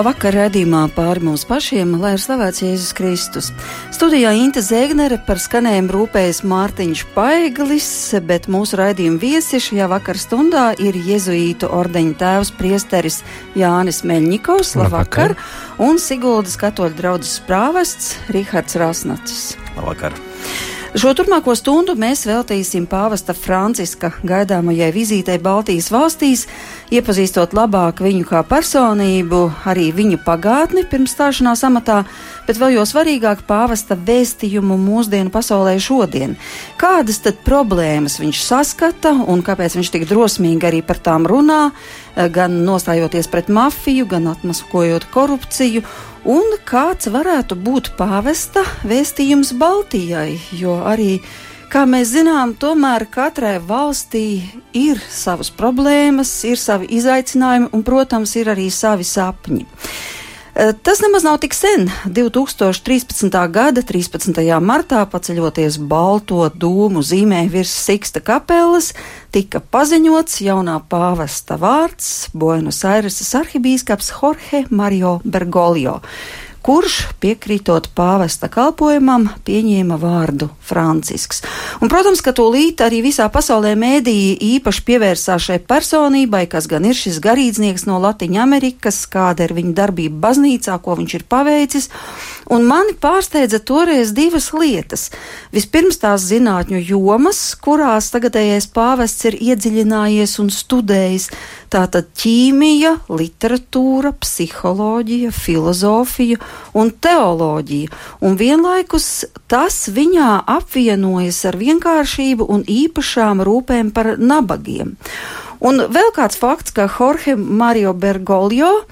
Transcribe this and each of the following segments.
Labvakar, redzījumā pāri mums pašiem, lai ir slavēts Jēzus Kristus. Studijā Inte Zēgnere par skanējumu rūpējas Mārtiņš Paiglis, bet mūsu raidījuma viesi šajā vakar stundā ir Jēzuītu ordeņa tēvs priesteris Jānis Meļņikovs, labvakar, labvakar. un Siguldas katoļu draudzes prāvests Rihards Rasnacis. Labvakar! Šo turpmāko stundu mēs veltīsim pāvesta Franciska gaidāmajai vizītei Baltijas valstīs, iepazīstot labāk viņu kā personību, arī viņu pagātni pirms stāšanās amatā, bet vēl jo svarīgāk pāvesta vēstījumu mūsdienu pasaulē šodien. Kādas tad problēmas viņš saskata un kāpēc viņš tik drosmīgi arī par tām runā, gan nostājoties pret mafiju, gan atmaskojot korupciju un kāds varētu būt pāvesta vēstījums Baltijai, jo arī, kā mēs zinām, tomēr katrai valstī ir savas problēmas, ir savi izaicinājumi un, protams, ir arī savi sapņi. Eh, tas nemaz nav tik sen. 2013. gada 13. martā, paceļoties balto dūmu zīmē virs Siksta kapelas, tika paziņots jaunā pāvesta vārds - Buenos Aireses arhibīskaps Jorge Mario Bergoglio kurš, piekrītot pāvesta kalpojumam, pieņēma vārdu Francisks. Un, protams, ka tūlīt arī visā pasaulē mēdīji īpaši pievērsās šai personībai, kas gan ir šis garīdznieks no Latvijas Amerikas, kāda ir viņa darbība baznīcā, ko viņš ir paveicis. Un mani pārsteidza toreiz divas lietas. Vispirms tās zinātņu jomas, kurās tagadējais pāvests ir iedziļinājies un studējis. Tātad ķīmija, literatūra, psiholoģija, filozofija un teoloģija. Un vienlaikus tas viņā apvienojas ar vienkāršību un īpašām rūpēm par nabagiem. Un vēl kāds fakts, ka Jorge Mario Bergoglio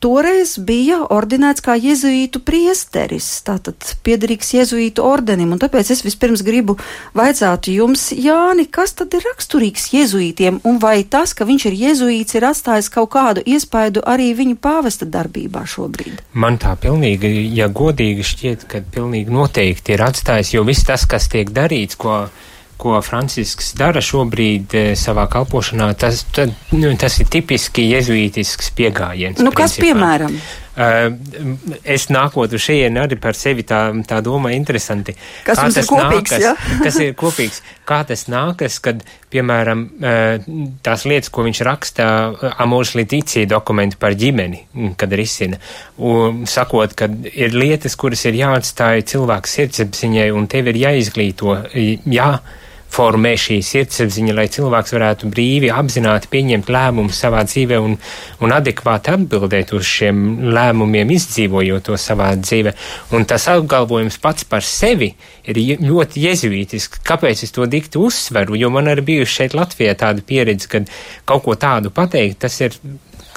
toreiz bija ordinēts kā jezuītu priesteris, tātad piederīgs jezuītu ordenim, un tāpēc es vispirms gribu vaicāt jums, Jāni, kas tad ir raksturīgs jezuītiem, un vai tas, ka viņš ir jezuīts, ir atstājis kaut kādu iespaidu arī viņa pāvesta darbībā šobrīd? Man tā pilnīgi, ja godīgi šķiet, ka pilnīgi noteikti ir atstājis, jo viss tas, kas tiek darīts, ko ko Francisks dara šobrīd e, savā kalpošanā, tas, tad, nu, tas ir tipiski jezuītisks pieejams. Nu, kas principā. piemēram? Uh, es nākot uz šejienu arī par sevi tā, tā doma interesanti. Kas kā tas ir kopīgs, nākas, ja? kas ir kopīgs? Kā tas nākas, kad, piemēram, uh, tās lietas, ko viņš raksta Amors Litīcija dokumentu par ģimeni, kad risina, un sakot, ka ir lietas, kuras ir jāatstāja cilvēku sirdsapziņai, un tev ir jāizglīto, jā, formē šī sirdsapziņa, lai cilvēks varētu brīvi, apzināti pieņemt lēmumus savā dzīvē un, un adekvāti atbildēt uz šiem lēmumiem, izdzīvojot to savā dzīvē. Un tas apgalvojums pats par sevi ir ļoti jezuītisks. Kāpēc es to dikti uzsveru? Jo man arī bijuši šeit Latvijā tāda pieredze, kad kaut ko tādu pateikt, tas ir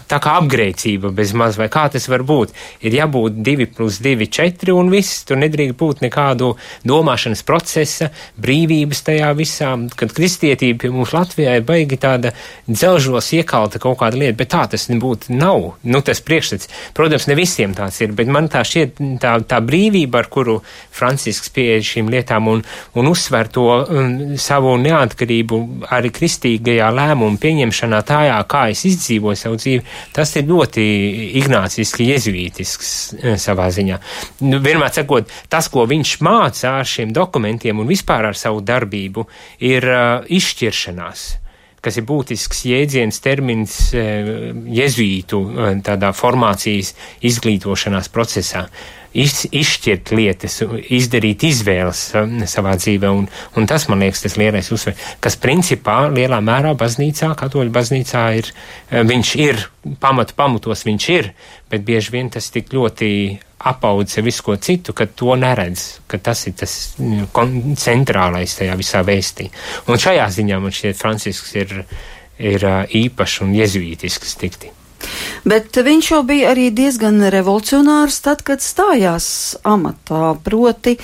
tā kā apgrēcība bez maz, vai kā tas var būt. Ir jābūt 2 plus 2, 4 un viss, tur nedrīkst būt nekādu domāšanas procesa, brīvības tajā visā, kad kristietība pie mums Latvijā ir baigi tāda dzelžos iekalta kaut kāda lieta, bet tā tas nebūtu nav. Nu, tas priekšstats, protams, ne visiem tāds ir, bet man tā šķiet tā, tā brīvība, ar kuru Francisks pieeja šīm lietām un, un uzsver to um, savu neatkarību arī kristīgajā lēmumu pieņemšanā tajā, kā es izdzīvoju savu dzīvi, Tas ir ļoti ignāciski, jezuītisks e, savā ziņā. Nu, vienmēr sakot, tas, ko viņš māca ar šiem dokumentiem un vispār ar savu darbību, ir uh, izšķiršanās kas ir būtisks jēdziens, termins jezuītu tādā formācijas izglītošanās procesā iz, izšķirt lietas, izdarīt izvēles um, savā dzīvē, un, un tas, man liekas, tas lielais uzsver, kas principā lielā mērā baznīcā, katoļu baznīcā ir, uh, viņš ir, pamatu pamatos viņš ir, bet bieži vien tas tik ļoti apaudzis ar visu ko citu, ka to neredz, ka tas ir tas nu, centrālais tajā visā vēstī. Un šajā ziņā man šķiet Francisks ir, ir uh, īpašs un jezuītisks tikti. Bet viņš jau bija arī diezgan revolucionārs tad, kad stājās amatā. Proti,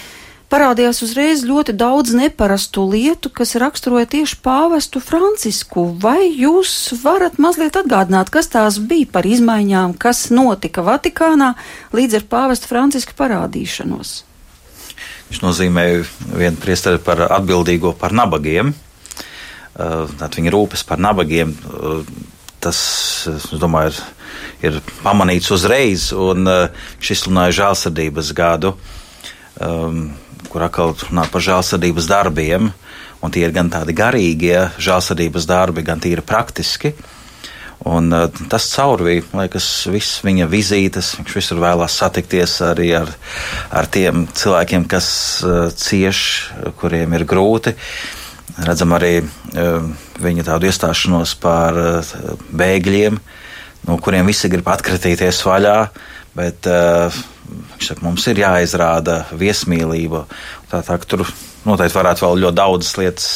parādījās uzreiz ļoti daudz neparastu lietu, kas raksturoja tieši pāvestu Francisku. Vai jūs varat mazliet atgādināt, kas tās bija par izmaiņām, kas notika Vatikānā līdz ar pāvestu Francisku parādīšanos? Viņš nozīmēja vienu priesteri par atbildīgo par nabagiem. Uh, Tad viņa rūpes par nabagiem uh, tas, es domāju, ir, ir pamanīts uzreiz, un viņš izsludināja žēlsirdības gadu, um, kur atkal runā par žēlsirdības darbiem, un tie ir gan tādi garīgie žēlsirdības darbi, gan tīri praktiski. Un, uh, tas caurvīja, liekas, visas viņa vizītes. Viņš visur vēlās satikties arī ar, ar tiem cilvēkiem, kas uh, cieš, kuriem ir grūti. Redzam arī uh, viņa tādu iestāšanos par uh, bēgļiem, no kuriem visi grib atkritīties vaļā. Bet, viņš saka, mums ir jāizrāda viesmīlība. Tā, tā, tur noteikti varētu vēl ļoti daudzas lietas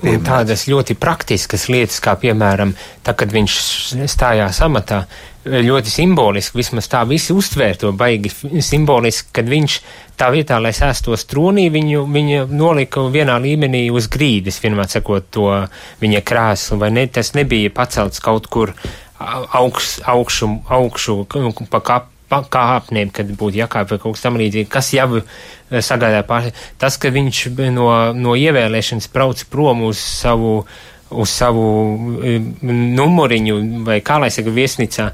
pieminēt. Tādas ļoti praktiskas lietas, kā piemēram, tā, kad viņš stājās amatā, ļoti simboliski, vismaz tā visi uztvēr to baigi simboliski, kad viņš tā vietā, lai sēstos tronī, viņu, viņu nolika vienā līmenī uz grīdas, vienmēr sakot to viņa krēslu, vai ne, tas nebija pacelts kaut kur augš, augšu, augšu pa kapu kāpnēm, kad būtu jākāp vai kaut kas tam līdzīgi, kas jau eh, sagādā pār. Tas, ka viņš no, no ievēlēšanas brauc prom uz savu, uz savu eh, numuriņu vai kā lai saka viesnīcā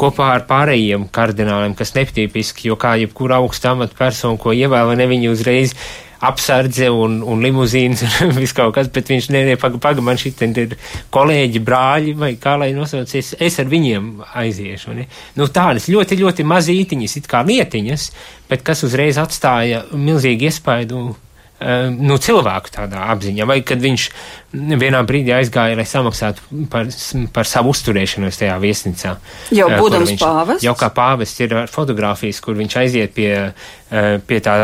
kopā ar pārējiem kardināliem, kas netipiski, jo kā jebkura augsta amata persona, ko ievēl, ne viņi uzreiz apsardze un, un limuzīnas un viss kaut kas, bet viņš nē, paga, paga, man šitien ir kolēģi, brāļi, vai kā lai nosaucies, es ar viņiem aiziešu. Ne? Nu, tādas ļoti, ļoti mazītiņas, it kā lietiņas, bet kas uzreiz atstāja milzīgu iespaidu nu, cilvēku tādā apziņā, vai kad viņš vienā brīdī aizgāja, lai samaksātu par, par savu uzturēšanos tajā viesnīcā. Jau eh, būdams viņš, pāvests? Jau kā pāvests ir fotografijas, kur viņš aiziet pie, eh, pie tā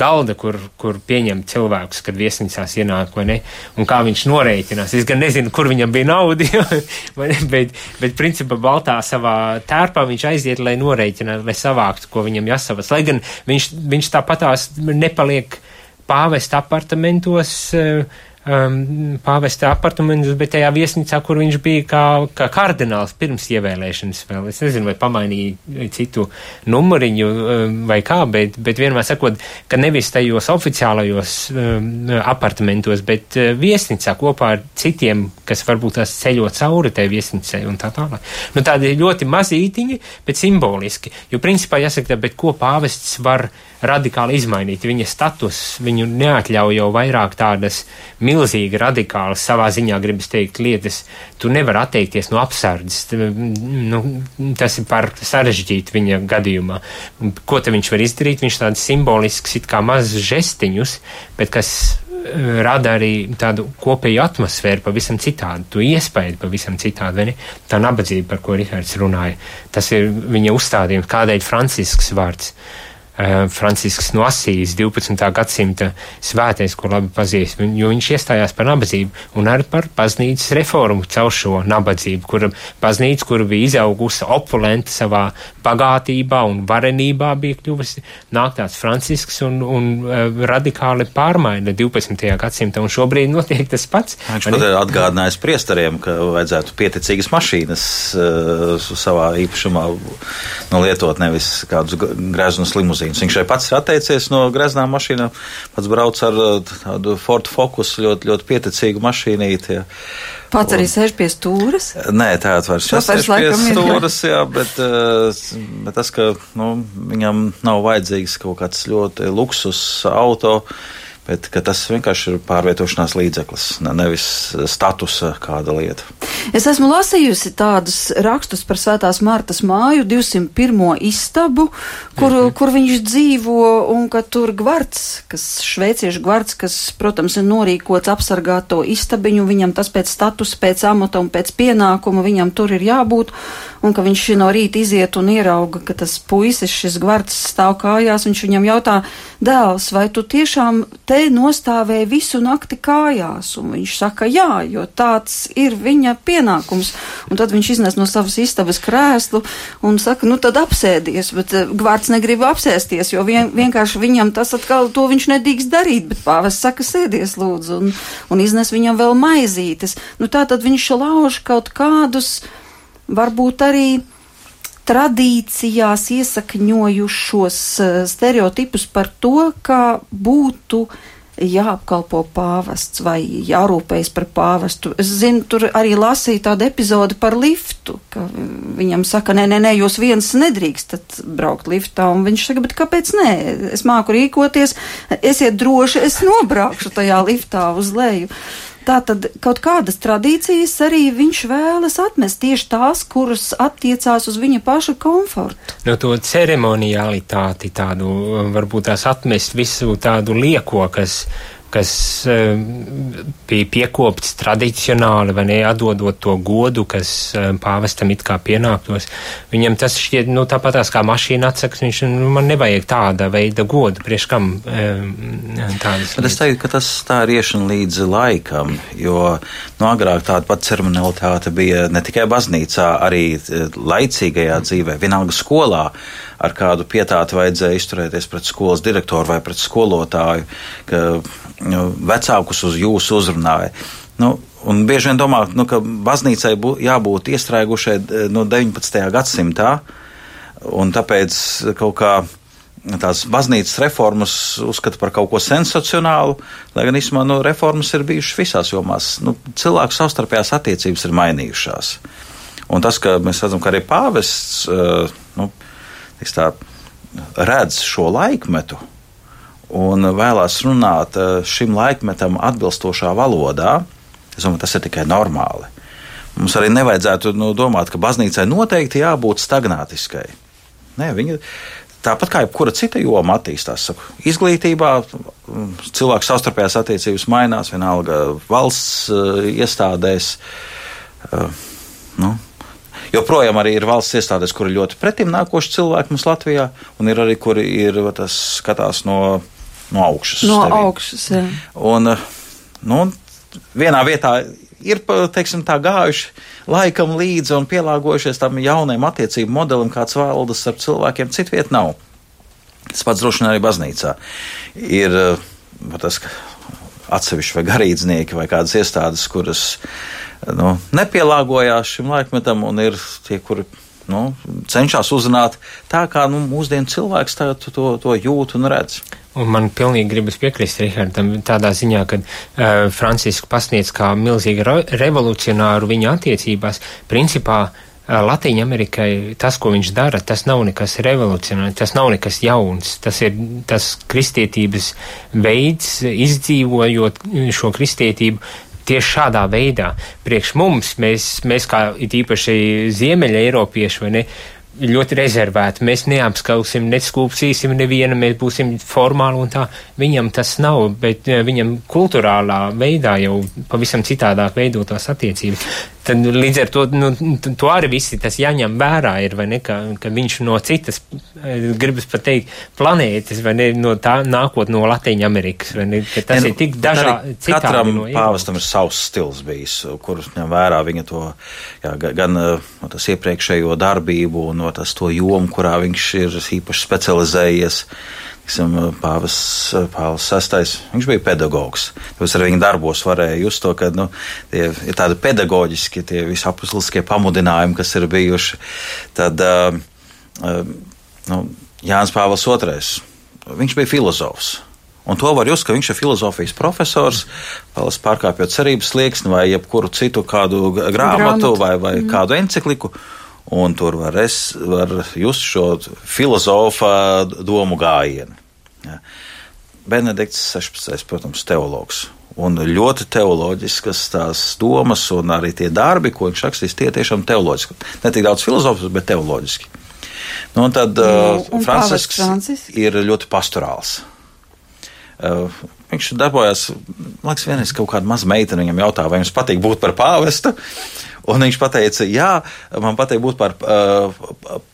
galda, kur, kur pieņem cilvēkus, kad viesnīcās ienāk, vai ne, un kā viņš noreikinās. Es gan nezinu, kur viņam bija nauda, ne, bet, bet principā Baltā savā tērpā viņš aiziet, lai noreikinātu, lai savāktu, ko viņam jāsavas. Lai gan viņš, viņš tāpatās nepaliek pāvesta apartamentos, eh, um, pāvesta apartamentus, bet tajā viesnīcā, kur viņš bija kā, kā kardināls pirms ievēlēšanas vēl. Es nezinu, vai pamainīja citu numuriņu um, vai kā, bet, bet vienmēr sakot, ka nevis tajos oficiālajos um, apartamentos, bet uh, viesnīcā kopā ar citiem, kas varbūt tās ceļo cauri tai viesnīcai un tā tālāk. Nu, tādi ļoti mazītiņi, bet simboliski, jo principā jāsaka, bet ko pāvests var radikāli izmainīt. Viņa status viņu neatļauj jau vairāk tādas milzīgi radikālas savā ziņā, gribas teikt, lietas. Tu nevar atteikties no apsardzes. Nu, tas ir par sarežģīti viņa gadījumā. Ko te viņš var izdarīt? Viņš tāds simbolisks, it kā mazus žestiņus, bet kas eh, rada arī tādu kopēju atmosfēru pavisam citādu, to iespēju pavisam ne? Tā nabadzība, par ko Rihards runāja, tas ir viņa uzstādījums, kādēļ Francisks vārds. Uh, Francisks no Asijas 12. gadsimta svētais, ko labi pazīst, jo viņš iestājās par nabadzību un arī par baznīcas reformu caur šo nabadzību, kura baznīca, kura bija izaugusi opulenta savā bagātībā un varenībā, bija kļuvusi nāk tāds Francisks un, un uh, radikāli pārmaina 12. gadsimta, un šobrīd notiek tas pats. Viņš pat atgādinājis priestariem, ka vajadzētu pieticīgas mašīnas uh, savā īpašumā nu, lietot, nevis kādus greznus limuzīnus. Viņš arī pats ir atteicies no greznām mašīnām, pats brauc ar uh, tādu Ford Focus ļoti, ļoti pieticīgu mašīnīti. Ja. Pats arī sēž pie stūres? Nē, tāds vairs nesēž pie stūres, jā, bet, uh, bet tas, ka nu, viņam nav vajadzīgs kaut kāds ļoti luksus auto, bet tas vienkārši ir pārvietošanās līdzeklis, nevis statusa kāda lieta. Es esmu lasījusi tādus rakstus par Svētās Martas māju, 201. istabu, kur, -hmm. kur viņš dzīvo, un ka tur gvards, kas šveiciešu gvards, kas, protams, ir norīkots apsargāt to istabiņu, viņam tas pēc statusa, pēc amata un pēc pienākuma viņam tur ir jābūt, un ka viņš no rīta iziet un ierauga, ka tas puisis, šis gvards stāv kājās, viņš viņam jautā, dēls, vai tu tiešām te nostāvēji visu nakti kājās? Un viņš saka, jā, jo tāds ir viņa pienākums. Un tad viņš iznes no savas istabas krēslu un saka, nu tad apsēdies, bet uh, Gvārds negrib apsēsties, jo vien, vienkārši viņam tas atkal to viņš nedrīkst darīt, bet pāvis saka, sēdies lūdzu, un, un iznes viņam vēl maizītes. Nu tā tad viņš lauž kaut kādus, varbūt arī tradīcijās iesakņojušos uh, stereotipus par to, kā būtu jāapkalpo pāvests vai jārūpējas par pāvestu. Es zinu, tur arī lasīju tādu epizodi par liftu, ka viņam saka, nē, nē, nē, jūs viens nedrīkstat braukt liftā, un viņš saka, bet kāpēc nē? Es māku rīkoties, esiet droši, es nobraukšu tajā liftā uz leju. Tātad kaut kādas tradīcijas arī viņš vēlas atmest tieši tās, kuras attiecās uz viņa paša komfortu. No to ceremonialitāti tādu varbūt tās atmest visu tādu lieko, kas kas eh, bija piekopts tradicionāli, vai ne, atdodot to godu, kas eh, pāvestam it kā pienāktos. Viņam tas šķiet, nu, tāpatās kā mašīna atsaks, viņš, nu, man nevajag tāda veida godu, prieš kam eh, tādas. Bet es teiktu, ka tas tā ir iešana līdz laikam, jo, nu, agrāk tāda pat ceremonialitāte bija ne tikai baznīcā, arī laicīgajā dzīvē, vienalga skolā ar kādu pietātu vajadzēja izturēties pret skolas direktoru vai pret skolotāju, ka vecākus uz jūsu uzrunāja. Nu, un bieži vien domā, nu, ka baznīcai bū, jābūt iestrēgušai no 19. gadsimtā, un tāpēc kaut kā tās baznīcas reformas uzskata par kaut ko sensacionālu, lai gan īstenībā nu, reformas ir bijušas visās jomās. Nu, cilvēku savstarpējās attiecības ir mainījušās. Un tas, ka mēs redzam, ka arī pāvests uh, nu, tā, redz šo laikmetu un vēlās runāt eh, šim laikmetam atbilstošā valodā, es domāju, tas ir tikai normāli. Mums arī nevajadzētu nu, domāt, ka baznīcai noteikti jābūt stagnātiskai. Nē, viņa tāpat kā jebkura cita joma attīstās. Saku, izglītībā cilvēku savstarpējās attiecības mainās, vienalga valsts uh, iestādēs. Uh, nu, Joprojām arī ir valsts iestādes, kuri ļoti pretim nākoši cilvēki mums Latvijā, un ir arī, kuri ir, tas skatās no, no augšas. No augšas, jā. Un, nu, vienā vietā ir teiksim, tā, gājuši laikam līdzi un pielāgojušies tam jaunajam attiecību modelim, kāds valdas ar cilvēkiem, citu vietu nav. Tas pats droši vien arī baznīcā. Ir tas, atsevišķi vai garīdznieki vai kādas iestādes, kuras nu, nepielāgojās šim laikmetam un ir tie, kuri nu, cenšas uzrunāt tā, kā nu, mūsdienu cilvēks to, to jūt un redz. Un man pilnīgi gribas piekrist Rihardam tādā ziņā, ka uh, Francisku pasniedz kā milzīgi revolucionāru viņa attiecībās. Principā uh, Latīņa Amerikai tas, ko viņš dara, tas nav nekas revolucionārs, tas nav nekas jauns. Tas ir tas kristietības veids, izdzīvojot šo kristietību tieši šādā veidā. Priekš mums, mēs, mēs kā it īpaši ziemeļa eiropieši, vai ne, ļoti rezervēti. Mēs neapskausim, neskūpsīsim nevienu, mēs būsim formāli un tā. Viņam tas nav, bet eh, viņam kultūrālā veidā jau pavisam citādāk veidotās attiecības. Tad līdz ar to, nu, to arī visi tas jāņem vērā ir, vai ne, ka, ka viņš no citas, eh, gribas pat teikt, planētas, vai ne, no tā nākot no Latīņa Amerikas, vai ne, ka tas ja, nu, ir tik dažādi. Katram no pāvestam ir savs stils bijis, kurus ņem vērā viņa to, jā, gan no tas iepriekšējo darbību, no tas to jomu, kurā viņš ir īpaši specializējies. Tiksim, pāvis, Pāvils VI. Viņš bija pedagogs. Tāpēc ar viņa darbos varēja just to, ka nu, tie ir tādi pedagoģiski, tie visi apustuliskie pamudinājumi, kas ir bijuši. Tad uh, uh, nu, Jānis Pāvils II. Viņš bija filozofs. Un to var just, ka viņš ir filozofijas profesors, pārkāpjot cerības slieksni vai jebkuru citu kādu grāmatu, grāmatu. vai, vai mm. kādu encikliku. Un tur var, es, var just šo filozofa domu gājienu. Ja. Benedikts 16. protams, teologs. Un ļoti teoloģiskas tās domas un arī tie darbi, ko viņš rakstīs, tie tiešām teoloģiski. Ne tik daudz filozofisks, bet teoloģiski. Nu, un tad nu, uh, Francisks ir ļoti pastorāls. Uh, viņš darbojās, man liekas, vienreiz kaut kāda maza meitene viņam jautāja, vai jums patīk būt par pāvestu. Un viņš teica, jā, man patīk būt par uh,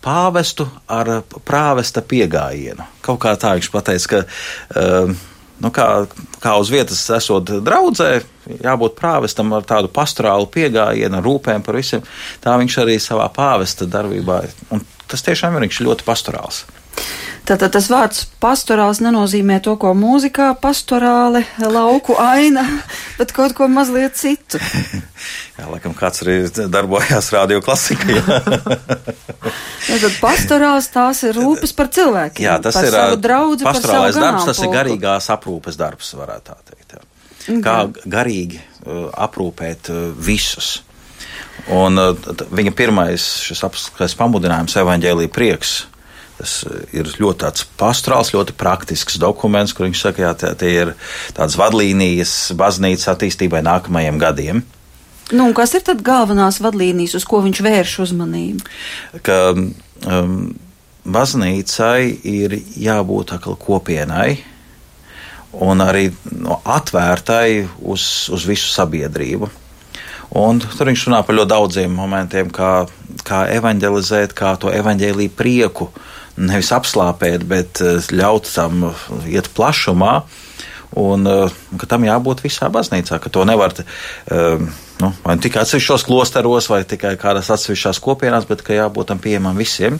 pāvestu ar prāvesta piegājienu. Kaut kā tā viņš teica, ka. Uh, Nu, kā, kā uz vietas esot draudzē, jābūt prāvestam ar tādu pastorālu piegājienu, rūpēm par visiem. Tā viņš arī savā pāvesta darbībā. Un tas tiešām ir viņš ļoti pastorāls. Tātad tas vārds pastorāls nenozīmē to, ko mūzikā pastorāle, lauku aina, bet kaut ko mazliet citu. jā, laikam kāds arī darbojās radio klasikā. ja, tad pastorāls tās ir rūpes par cilvēkiem. Jā, tas ir par savu darbs, tas ir garīgās aprūpes darbs, varētu tā teikt. Jā. Kā garīgi uh, aprūpēt uh, visus. Un uh, viņa pirmais šis apskats pamudinājums evaņģēlīja prieks. Tas ir ļoti tāds pastorāls, ļoti praktisks dokuments, kur viņš saka, jā, tie, ir tādas vadlīnijas baznīcas attīstībai nākamajiem gadiem. Nu, kas ir tad galvenās vadlīnijas, uz ko viņš vērš uzmanību? Ka um, baznīcai ir jābūt kopienai un arī no, atvērtai uz, uz visu sabiedrību. Un tur viņš runā par ļoti daudziem momentiem, kā, kā evanģelizēt, kā to evaņģēlīju prieku nevis apslāpēt, bet eh, ļaut tam iet plašumā. Un eh, ka tam jābūt visā baznīcā, ka to nevar nu, vai tikai atsevišķos klosteros, vai tikai kādās atsevišķās kopienās, bet ka jābūt tam pieejamam visiem.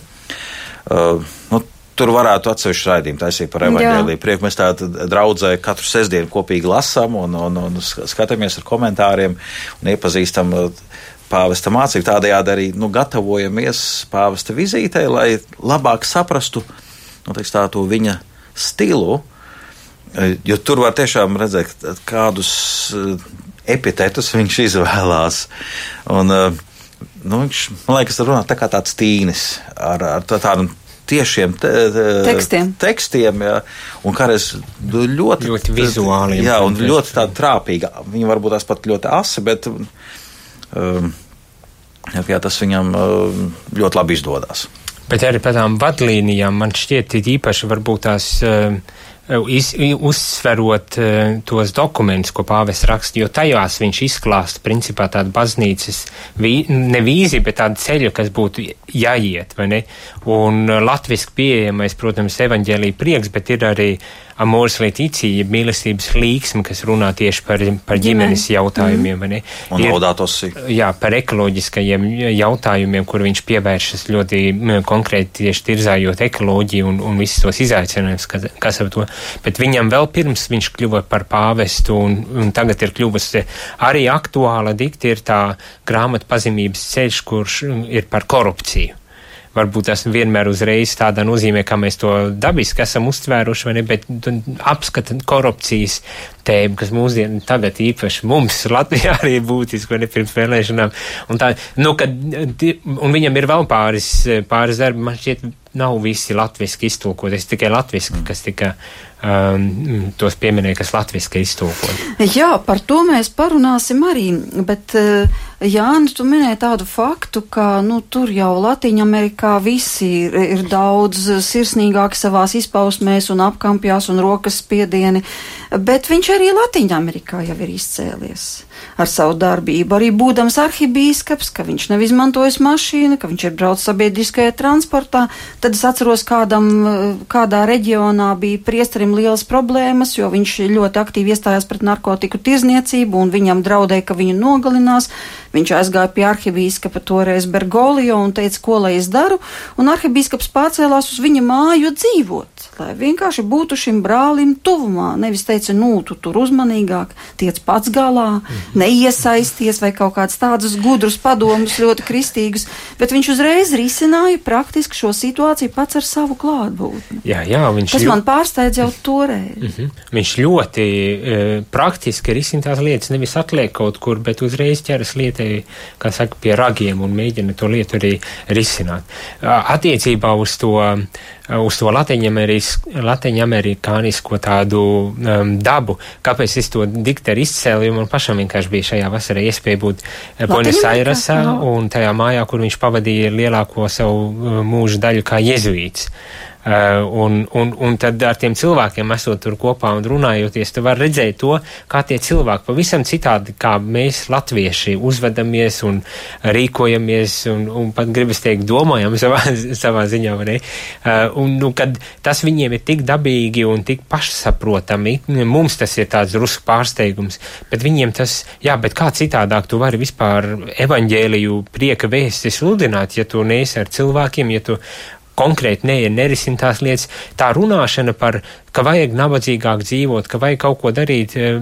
Uh, nu, Tur varētu atsevišķu raidījumu taisīt par evaņģēlīju. Prieku mēs tādu draudzē katru sestdienu kopīgi lasām un, un, un skatāmies ar komentāriem un iepazīstam pāvesta mācību. Tādējādi arī nu, gatavojamies pāvesta vizītei, lai labāk saprastu nu, teiks, tā, to viņa stilu. Uh, Jo tur var tiešām redzēt, kādus uh, epitetus viņš izvēlās. Un, nu, viņš, man liekas, runā tā kā tāds tīnis ar, ar tā, tādu tiešiem te, te, Tekstiem. tekstiem jā, un kādreiz ļoti, Ļoti vizuāli Jā, un ļoti tāda trāpīga. Viņa varbūt tās pat ļoti asi, bet jā, tas viņam um, ļoti labi izdodas. Bet arī par tām vadlīnijām man šķiet ir īpaši varbūt tās uh, iz, uzsverot uh, tos dokumentus, ko pāvis raksta, jo tajās viņš izklāsta principā tādu baznīcas, vī, ne vīziju, bet tādu ceļu, kas būtu jāiet, vai ne? Un uh, latviski pieejamais, protams, evaņģēlīja prieks, bet ir arī amors lītīcija, mīlestības līksme, kas runā tieši par, par ģimenes jautājumiem, vai ne? Un Ir- laudātos Jā, par ekoloģiskajiem jautājumiem, kur viņš pievēršas ļoti konkrēti tieši tirzājot ekoloģiju un, un visus tos izaicinājumus, kas, kas ar to. Bet viņam vēl pirms viņš kļuva par pāvestu un, un tagad ir kļuvusi arī aktuāla dikti ir tā grāmata pazemības ceļš, kurš ir par korupciju. Varbūt tas vienmēr uzreiz tādā nozīmē, kā mēs to dabiski esam uztvēruši, vai ne, bet tu apskata korupcijas tēmu, kas mūsdien tagad īpaši mums Latvijā arī būtiski, vai ne, pirms vēlēšanām. Un, tā, nu, kad, un viņam ir vēl pāris, pāris darbi, man šķiet, nav visi latviski iztulkot, es tikai latviski, kas tika um, tos pieminēja, kas latviski iztulkot. Jā, par to mēs parunāsim arī, bet eh, Jānis, tu minēji tādu faktu, ka nu, tur jau Latīņamerikā visi ir, ir daudz sirsnīgāki savās izpausmēs un apkampjās un rokas spiedieni, bet viņš arī Latīņamerikā jau ir izcēlies ar savu darbību. Arī būdams arhibīskaps, ka viņš nav izmantojis mašīnu, ka viņš ir braucis sabiedriskajā transportā, tad es atceros, kādam, kādā reģionā bija priesterim lielas problēmas, jo viņš ļoti aktīvi iestājās pret narkotiku tirzniecību un viņam draudēja, ka viņu nogalinās. Viņš aizgāja pie arhibīskapa toreiz Bergolio un teica, ko lai es daru, un arhibīskaps pārcēlās uz viņa māju dzīvot, lai vienkārši būtu šim brālim tuvumā. Nevis teica, nu, tu tur uzmanīgāk, tiec pats galā, neiesaisties vai kaut kādus tādus gudrus padomus, ļoti kristīgus, bet viņš uzreiz risināja praktiski šo situāciju pats ar savu klātbūtni. Jā, jā, viņš Tas ļo- man pārsteidz jau toreiz. Mhm. Viņš ļoti e, praktiski risina tās lietas, nevis atliek kaut kur, bet uzreiz ķeras lietai, kā saka, pie ragiem un mēģina to lietu arī risināt. Attiecībā uz to, uz to latviņamerikānisko tādu um, dabu, kāpēc es to dikteru izcēlu, man pašam vienkārši bija šajā vasarā iespēja būt eh? Airesā Jā. un tajā mājā, kur viņš pavadīja lielāko savu uh, mūža daļu kā jezuīts. Uh, un, un, un tad ar tiem cilvēkiem esot tur kopā un runājoties, tu var redzēt to, kā tie cilvēki pavisam citādi, kā mēs latvieši uzvedamies un rīkojamies un, un pat gribas teikt domājam savā, savā ziņā, vai ne? Uh, un, nu, kad tas viņiem ir tik dabīgi un tik pašsaprotami, mums tas ir tāds rusku pārsteigums, bet viņiem tas, jā, bet kā citādāk tu vari vispār evaņģēliju prieka vēsti sludināt, ja tu neesi ar cilvēkiem, ja tu konkrēti neiet, nerisina tās lietas. Tā runāšana par, ka vajag nabadzīgāk dzīvot, ka vajag kaut ko darīt, eh,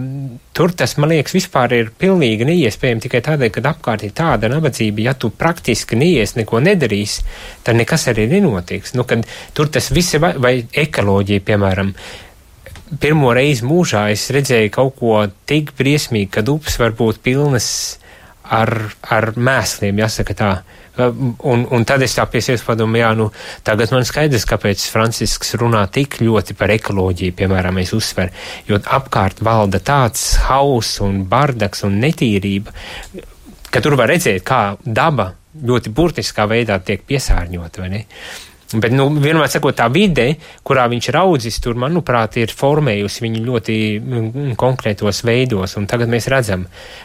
tur tas, man liekas, vispār ir pilnīgi neiespējami tikai tādēļ, ka apkārt ir tāda nabadzība, ja tu praktiski neies neko nedarīs, tad nekas arī nenotiks. Nu, kad tur tas viss ir, vai, vai ekoloģija, piemēram, pirmo reizi mūžā es redzēju kaut ko tik briesmīgu, kad upes var būt pilnas ar, ar mēsliem, jāsaka tā. Un, un tad es tā piesies padomu, jā, nu, tagad man skaidrs, kāpēc Francisks runā tik ļoti par ekoloģiju, piemēram, es uzsveru, jo apkārt valda tāds hauss un bardaks un netīrība, ka tur var redzēt, kā daba ļoti burtiskā veidā tiek piesārņota, vai ne? Bet, nu, vienmēr sakot, tā vide, kurā viņš ir audzis, tur, manuprāt, ir formējusi viņu ļoti mm, konkrētos veidos. Un tagad mēs redzam,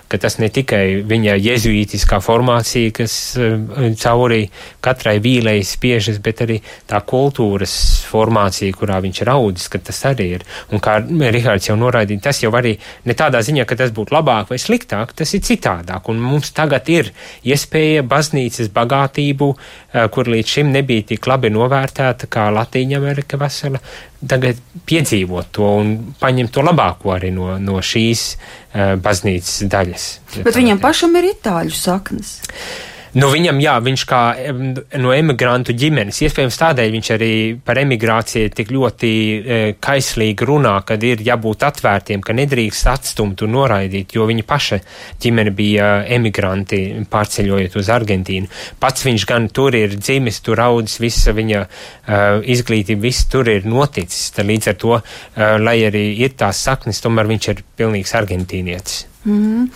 ka tas ne tikai viņa jezuītiskā formācija, kas uh, cauri katrai vīlei spiežas, bet arī tā kultūras formācija, kurā viņš ir audzis, ka tas arī ir. Un kā Rihards jau noraidīja, tas jau arī ne tādā ziņā, ka tas būtu labāk vai sliktāk, tas ir citādāk. Un mums tagad ir iespēja baznīcas bagātību, uh, kur līdz šim nebija tik labi novērtēta, kā Latīņa Amerika vesela, tagad piedzīvot to un paņemt to labāko arī no, no šīs uh, baznīcas daļas. Bet viņam pašam ir itāļu saknes. Nu, viņam, jā, viņš kā no emigrantu ģimenes, iespējams tādēļ viņš arī par emigrāciju tik ļoti e, kaislīgi runā, kad ir jābūt atvērtiem, ka nedrīkst atstumt un noraidīt, jo viņa paša ģimene bija emigranti pārceļojot uz Argentīnu. Pats viņš gan tur ir dzimis, tur audzis, visa viņa uh, izglītība, viss tur ir noticis. Tad līdz ar to, uh, lai arī ir tās saknes, tomēr viņš ir pilnīgs argentīnietis. Mm.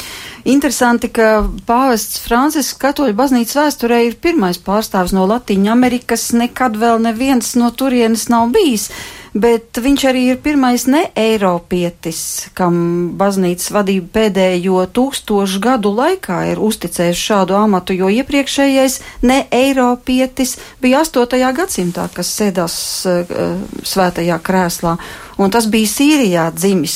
Interesanti, ka pāvests Francisks katoļu baznīcas vēsturē ir pirmais pārstāvs no Latīņa Amerikas, nekad vēl neviens no turienes nav bijis bet viņš arī ir pirmais ne Eiropietis, kam baznīcas vadība pēdējo tūkstošu gadu laikā ir uzticējis šādu amatu, jo iepriekšējais ne Eiropietis bija 8. gadsimtā, kas sēdās uh, svētajā krēslā. Un tas bija Sīrijā dzimis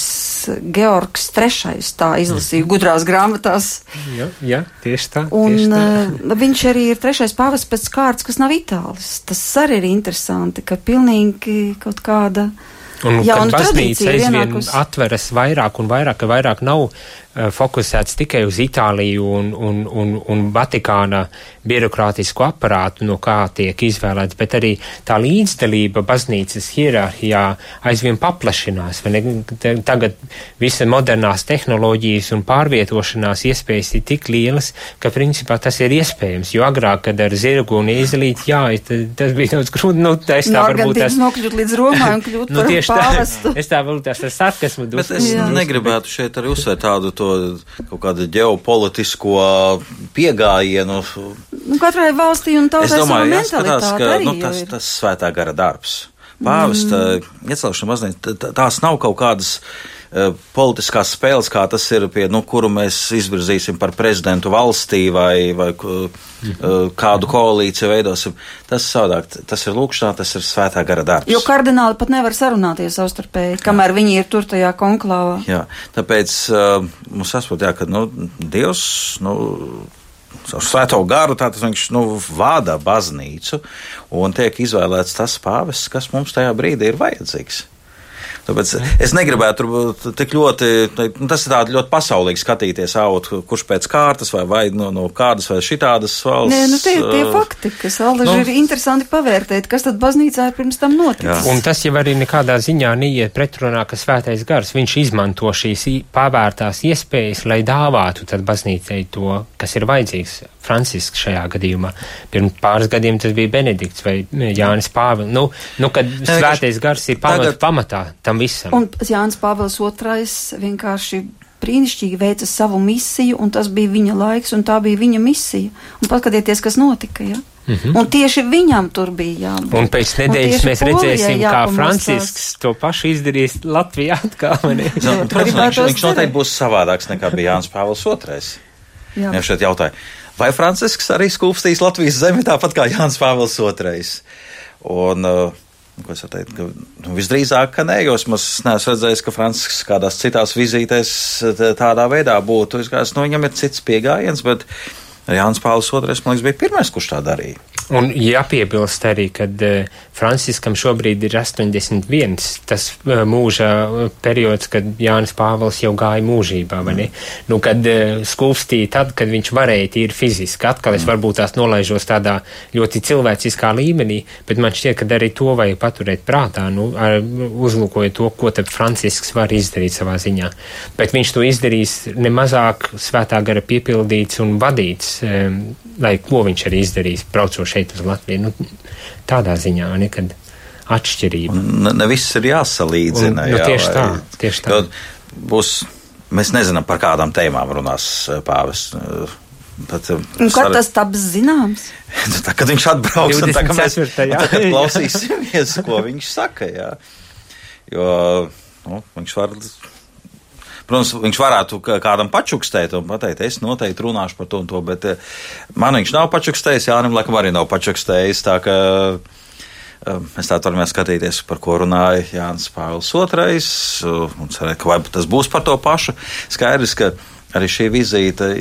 Georgs III. Tā izlasīja gudrās grāmatās. Jā, jā tieši tā. Un tieši tā. Uh, viņš arī ir trešais pāvests pēc kārtas, kas nav itālis. Tas arī ir interesanti, ka pilnīgi kaut kāda. Un, Jā, kad un baznīca aizvien atveras vairāk un vairāk, ka vairāk nav fokusēts tikai uz Itāliju un, un, un, un Vatikāna birokrātisku aparātu, no kā tiek izvēlēts, bet arī tā līdzdalība baznīcas hierarhijā aizvien paplašinās. Tagad visa modernās tehnoloģijas un pārvietošanās iespējas ir tik lielas, ka principā tas ir iespējams, jo agrāk, kad ar zirgu un izlīt, jā, tas bija daudz grūti, nu, es tā no, varbūt tas... nokļūt līdz Romai un kļūt nu, par pāvestu. tā, es tā varbūt tās ar sarkasmu Bet es Jā. negribētu šeit arī uzsvērt tādu to kaut kādu ģeopolitisko piegājienu. Nu, katrai valstī un tautai sava jāskatās, ka arī nu, tas, ir. tas svētā gara darbs. Pāvesta mm. iecelšana mazliet, tās nav kaut kādas politiskās spēles, kā tas ir pie, nu, kuru mēs izvirzīsim par prezidentu valstī vai, vai uh, kādu koalīciju veidosim. Tas savādāk, tas ir lūkšanā, tas ir svētā gara darbs. Jo kardināli pat nevar sarunāties savstarpēji, kamēr viņi ir tur tajā konklāvā. Jā, tāpēc uh, mums saprot, jā, ka nu, Dievs nu, ar svēto garu viņš nu, vada baznīcu un tiek izvēlēts tas pāvests, kas mums tajā brīdī ir vajadzīgs. Tāpēc es negribētu tur tik ļoti, nu, tas ir tāds ļoti pasaulīgi skatīties, aut, kurš pēc kārtas vai, vai no, no kādas vai šitādas valsts. Nē, nu tie ir tie fakti, kas Aldeži nu. ir interesanti pavērtēt, kas tad baznīcā ir pirms tam noticis. Jā. Un tas jau arī nekādā ziņā neiet pretrunā, ka svētais gars, viņš izmanto šīs pavērtās iespējas, lai dāvātu tad baznīcai to, kas ir vajadzīgs. Francisks šajā gadījumā. Pirms pāris gadiem tas bija Benedikts vai Jānis Pāvils. Nu, nu, kad svētais gars ir pamat, tagad- pamatā tam visam. Un Jānis Pāvils II vienkārši brīnišķīgi veica savu misiju, un tas bija viņa laiks, un tā bija viņa misija. Un paskatieties, kas notika, ja? Mm -hmm. Un tieši viņam tur bija jābūt. Un pēc nedēļas tieši mēs redzēsim, kā. Francisks to pašu izdarīs Latvijā atkal. Jā, Jā, protams, viņš, viņš noteikti būs savādāks nekā bija Jānis Pāvils II. Jā. Jā, šeit jautāja, vai Francisks arī skūpstīs Latvijas zemi tāpat kā Jānis Pāvils II? Un, uh, ko es varu teikt, ka nu, visdrīzāk, ka nē, jo es neesmu redzējis, ka Francisks kādās citās vizītēs tādā veidā būtu. Es Kā, nu, viņam ir cits pieejams, bet Jānis Pāvils II, man liekas, bija pirmais, kurš tā darīja. Un jāpiebilst arī, ka uh, Franciskam šobrīd ir 81, tas uh, mūža periods, kad Jānis Pāvils jau gāja mūžībā, vai ne? Mm. Nu, kad skulstīja tad, kad viņš varēja tīri fiziski. Atkal es mm. varbūt tās nolaižos tādā ļoti cilvēciskā līmenī, bet man šķiet, ka arī to vajag paturēt prātā, nu, ar, uzlūkojot to, ko tad Francisks var izdarīt savā ziņā. Bet viņš to izdarīs nemazāk svētā gara piepildīts un vadīts, lai ko viņš arī izdarīs, braucot šeit uz Latviju. Nu, tādā ziņā, nekad atšķirība. Ne, ne viss ir jāsalīdzina. Un, nu, jā, tieši tā, tieši tā. Būs, mēs nezinām, par kādām tēmām runās eh, pāvis. Tad, eh, un kad tas taps zināms? tā, kad viņš atbrauks, tā, mēs tagad klausīsimies, ko viņš saka. Jā. Jo nu, viņš var Protams, viņš varētu kādam pačukstēt un pateikt, es noteikti runāšu par to un to, bet eh, man viņš nav pačukstējis, Jānim laikam arī nav pačukstējis. Tā ka eh, mēs tā varam skatīties, par ko runāja Jānis Pāvils II, un cerēt, ka vai tas būs par to pašu. Skaidrs, ka arī šī vizīte,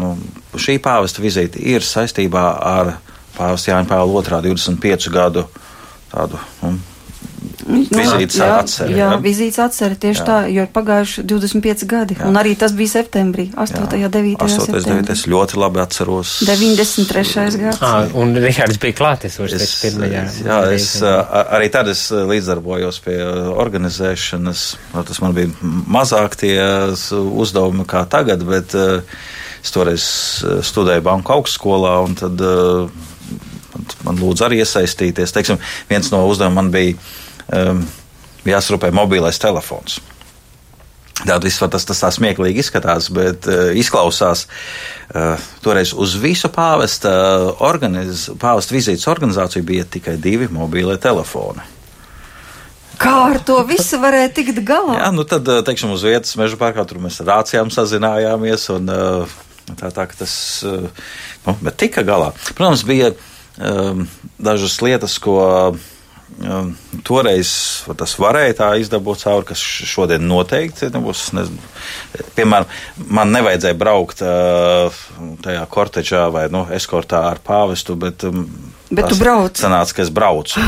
nu, šī pāvesta vizīte ir saistībā ar pāvesta Jāņa Pāvila 2. 25 gadu tādu. Nu, vizītes jā, atceri. Jā, jā, vizītes atceri tieši jā. tā, jo ir pagājuši 25 gadi. Jā. Un arī tas bija septembrī, 8. un 9. 8. septembrī. Es ļoti labi atceros. 93. gads. À, un Rihards bija klātesošs es, pirmajā. Jā, es, arī tad es līdzdarbojos pie organizēšanas. Tas man bija mazāk tie uzdevumi kā tagad, bet es toreiz studēju banku augstskolā un tad man lūdzu arī iesaistīties. Teiksim, viens no uzdevumiem man bija um, jāsrūpē mobilais telefons. Tātad tas, tas tā smieklīgi izskatās, bet uh, izklausās uh, toreiz uz visu pāvesta, organiz, pāvesta vizītes organizāciju bija tikai divi mobīlie telefoni. Kā ar to visu varēja tikt galā? Jā, nu tad, uh, teiksim, uz vietas meža parkā tur mēs ar rācijām sazinājāmies un uh, tā, tā, ka tas, uh, nu, bet tika galā. Protams, bija um, dažas lietas, ko. Uh, toreiz tas varēja tā izdabūt cauri, kas šodien noteikti nebūs. Nezinu. Piemēram, man nevajadzēja braukt uh, tajā korteģā vai nu, eskortā ar pāvestu, bet, um, bet tu brauc. Sanāca, ka es braucu.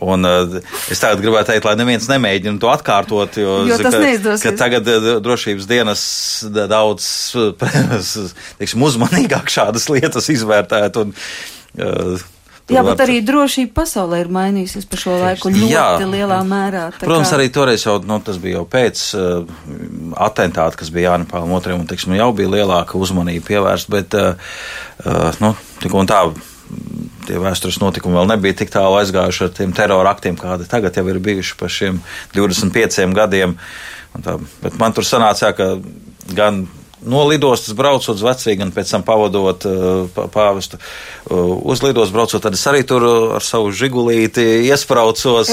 Un, uh, es tagad gribētu teikt, lai neviens nemēģina to atkārtot, jo, jo tas ka, ka tagad uh, drošības dienas daudz teiksim, uzmanīgāk šādas lietas izvērtēt. Un, uh, Jā, bet arī drošība pasaulē ir mainījusies pa šo laiku ļoti Jā, lielā mērā. Protams, kā... arī toreiz jau nu, tas bija jau pēc uh, atentāta, kas bija Jānis Pāvils otrajam, un teiksim, jau bija lielāka uzmanība pievērsta, bet uh, nu, tik un tā tie vēstures notikumi vēl nebija tik tālu aizgājuši ar tiem terora aktiem, kādi tagad jau ir bijuši pa šiem 25 gadiem. Tā, bet man tur sanāca, ka gan no lidostas braucot uz vecrīgu un pēc tam pavadot uh, pāvestu uh, uz lidostas braucot, tad es arī tur uh, ar savu žigulīti iespraucos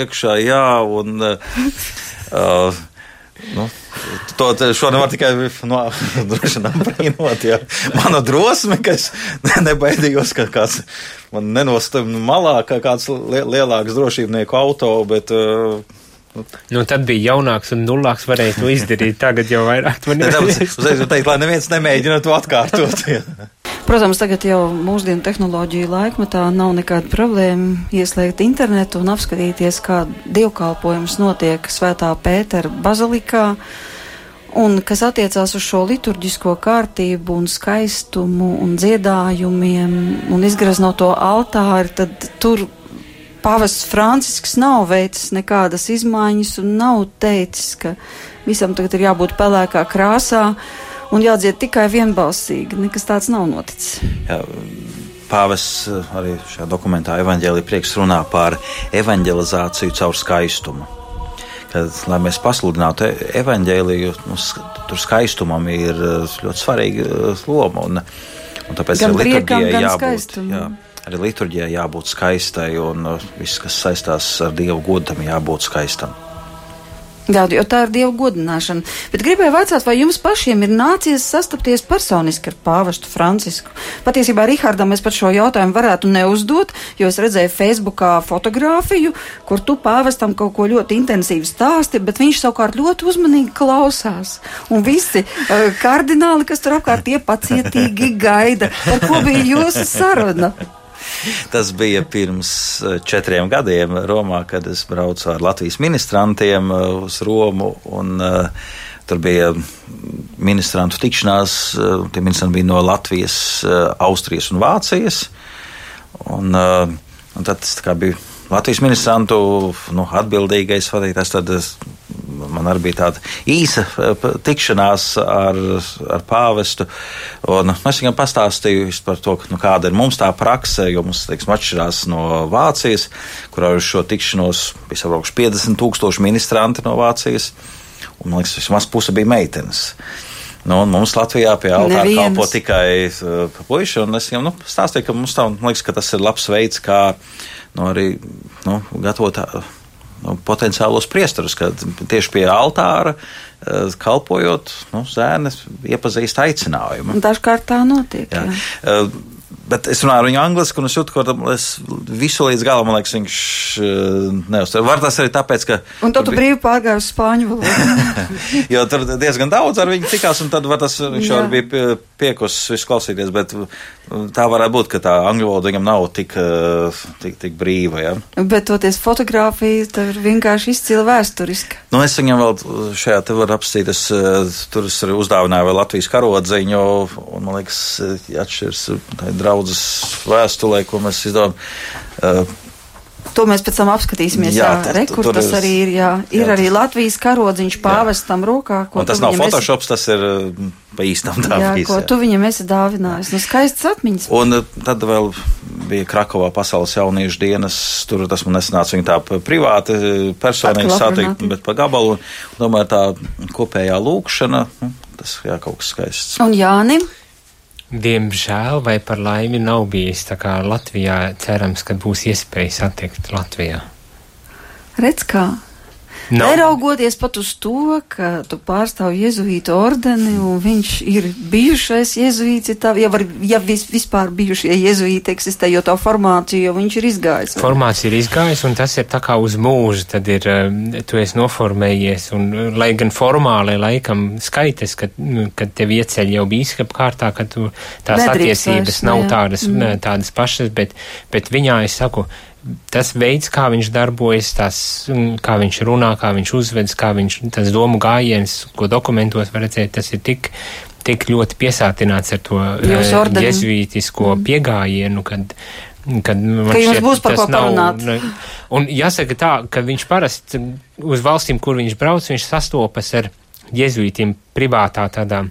iekšā, jā, un. Uh, Nu, to šo nevar tikai no, vien apbrīnot. Ja. Mana drosme, ka es nebaidījos, ka kāds man nenostāv malā, kā kāds lielāks drošībnieku auto, bet uh, Nu, tad bija jaunāks un nulāks, varēja to izdarīt. Tagad jau vairāk to nevar. Uzreiz teikt, lai neviens nemēģina to atkārtot. Protams, tagad jau mūsdienu tehnoloģiju laikmetā nav nekāda problēma ieslēgt internetu un apskatīties, kā dievkalpojums notiek Svētā Pētera bazilikā. Un kas attiecās uz šo liturģisko kārtību un skaistumu un dziedājumiem un izgraznoto altāri, tad tur Pāvests Francisks nav veicis nekādas izmaiņas un nav teicis, ka visam tagad ir jābūt pelēkā krāsā un jādzied tikai vienbalsīgi. Nekas tāds nav noticis. Jā. Pāvests arī šajā dokumentā evanģēlīja prieks runā par evanģelizāciju caur skaistumu. Kad, lai mēs pasludinātu e, evanģēliju, nu, tur skaistumam ir ļoti svarīga loma. Un, un tāpēc gan priekam, gan jābūt, skaistumam. Jā, arī liturģijai jābūt skaistai, un uh, viss, kas saistās ar Dievu godu, tam jābūt skaistam. Jā, jo tā ir dievu godināšana. Bet gribēju vaicāt, vai jums pašiem ir nācies sastapties personiski ar pāvestu Francisku? Patiesībā Rihardam es pat šo jautājumu varētu neuzdot, jo es redzēju Facebookā fotografiju, kur tu pāvestam kaut ko ļoti intensīvi stāsti, bet viņš savukārt ļoti uzmanīgi klausās. Un visi uh, kardināli, kas tur apkārt tie pacietīgi gaida, par ko bija jūsu saruna. Tas bija pirms eh, četriem gadiem Romā, kad es braucu ar Latvijas ministrantiem eh, uz Romu. Un, uh, Tur bija ministrantu tikšanās. Tie ministranti bija no Latvijas, Austrijas un Vācijas. Un, un tad tas bija Latvijas ministrantu nu, atbildīgais vadītājs. Tad man arī bija tāda īsa eh, tikšanās ar, ar pāvestu. Un es viņam pastāstīju par to, nu, kāda ir mums tā prakse, jo mums teiksim, atšķirās no Vācijas, kurā uz šo tikšanos bija sabraukuši 50 tūkstoši ministranti no Vācijas. Un, man liekas, vismaz puse bija meitenes. Nu, mums Latvijā pie altāra kalpo tikai uh, puiši, un es viņam nu, stāstīju, ka mums tā, liekas, ka tas ir labs veids, kā nu, arī nu, gatavot nu, potenciālos priesturus, kad tieši pie altāra eh, kalpojot, nu, zēnes iepazīst aicinājumu. Dažkārt tā notiek. Jā. Jā. Bet es runāju ar viņu angliski, un es jūtu, ka es visu līdz galam, man liekas, viņš uh, neuztver. Var tas arī tāpēc, ka. Un tad tu bija... brīvi pārgāji uz spāņu valodu. jo tur diezgan daudz ar viņu tikās, un tad tas, viņš jau bija piekusis visu klausīties, bet tā varētu būt, ka tā angļu valoda viņam nav tik, uh, tik, tik brīva. Ja? Bet toties fotografija, tev ir vienkārši izcila vēsturiska. Nu, es viņam vēl šajā te varu apstīt, es uh, tur es arī uzdāvināju vēl Latvijas karodziņu, un man liekas, atšķirs tā draudzes vēstulē, ko mēs izdevām. Uh, To mēs pēc tam apskatīsimies. Jā, jā rekur, tas arī ir. Jā. Ir jā, arī Latvijas karodziņš pāvestam rokā. Tas nav Photoshops, esi... tas ir uh, pa īstam tā. Jā, ko jā. tu viņam esi dāvinājis. Nu, skaists atmiņas. Un uh, tad vēl bija Krakovā pasaules jauniešu dienas. Tur tas man nesanāca viņa tā privāti personīgi satikt, bet pa gabalu. Un, domāju, tā kopējā lūkšana, nu, tas jā, kaut kas skaists. Un Jānim? Diemžēl vai par laimi nav bijis tā kā Latvijā. Cerams, ka būs iespēja satikt Latvijā. Redz kā. No. Neraugoties pat uz to, ka tu pārstāv jēzuītu ordeni un viņš ir bijušais jēzuīts, ja, ja, var, ja vis, vispār bijušie jēzuīti eksistē, jo tā formācija jau viņš ir izgājis. Formācija ir izgājis un tas ir tā kā uz mūžu, tad ir, eh, tu esi noformējies un, lai gan formāli laikam skaitas, kad, nu, kad tev ieceļ jau bīskap kārtā, ka tu tās Nedrīkst attiecības vairs, nav jā. tādas, mm. tādas pašas, bet, bet viņā es saku, tas veids, kā viņš darbojas, tas, kā viņš runā, kā viņš uzvedas, kā viņš tas domu gājiens, ko dokumentos var redzēt, tas ir tik, tik ļoti piesātināts ar to uh, jezvītisko mm. piegājienu, kad, kad man ka šķiet, būs par ko parunāt. Nav, un jāsaka tā, ka viņš parasti uz valstīm, kur viņš brauc, viņš sastopas ar jezvītiem privātā tādā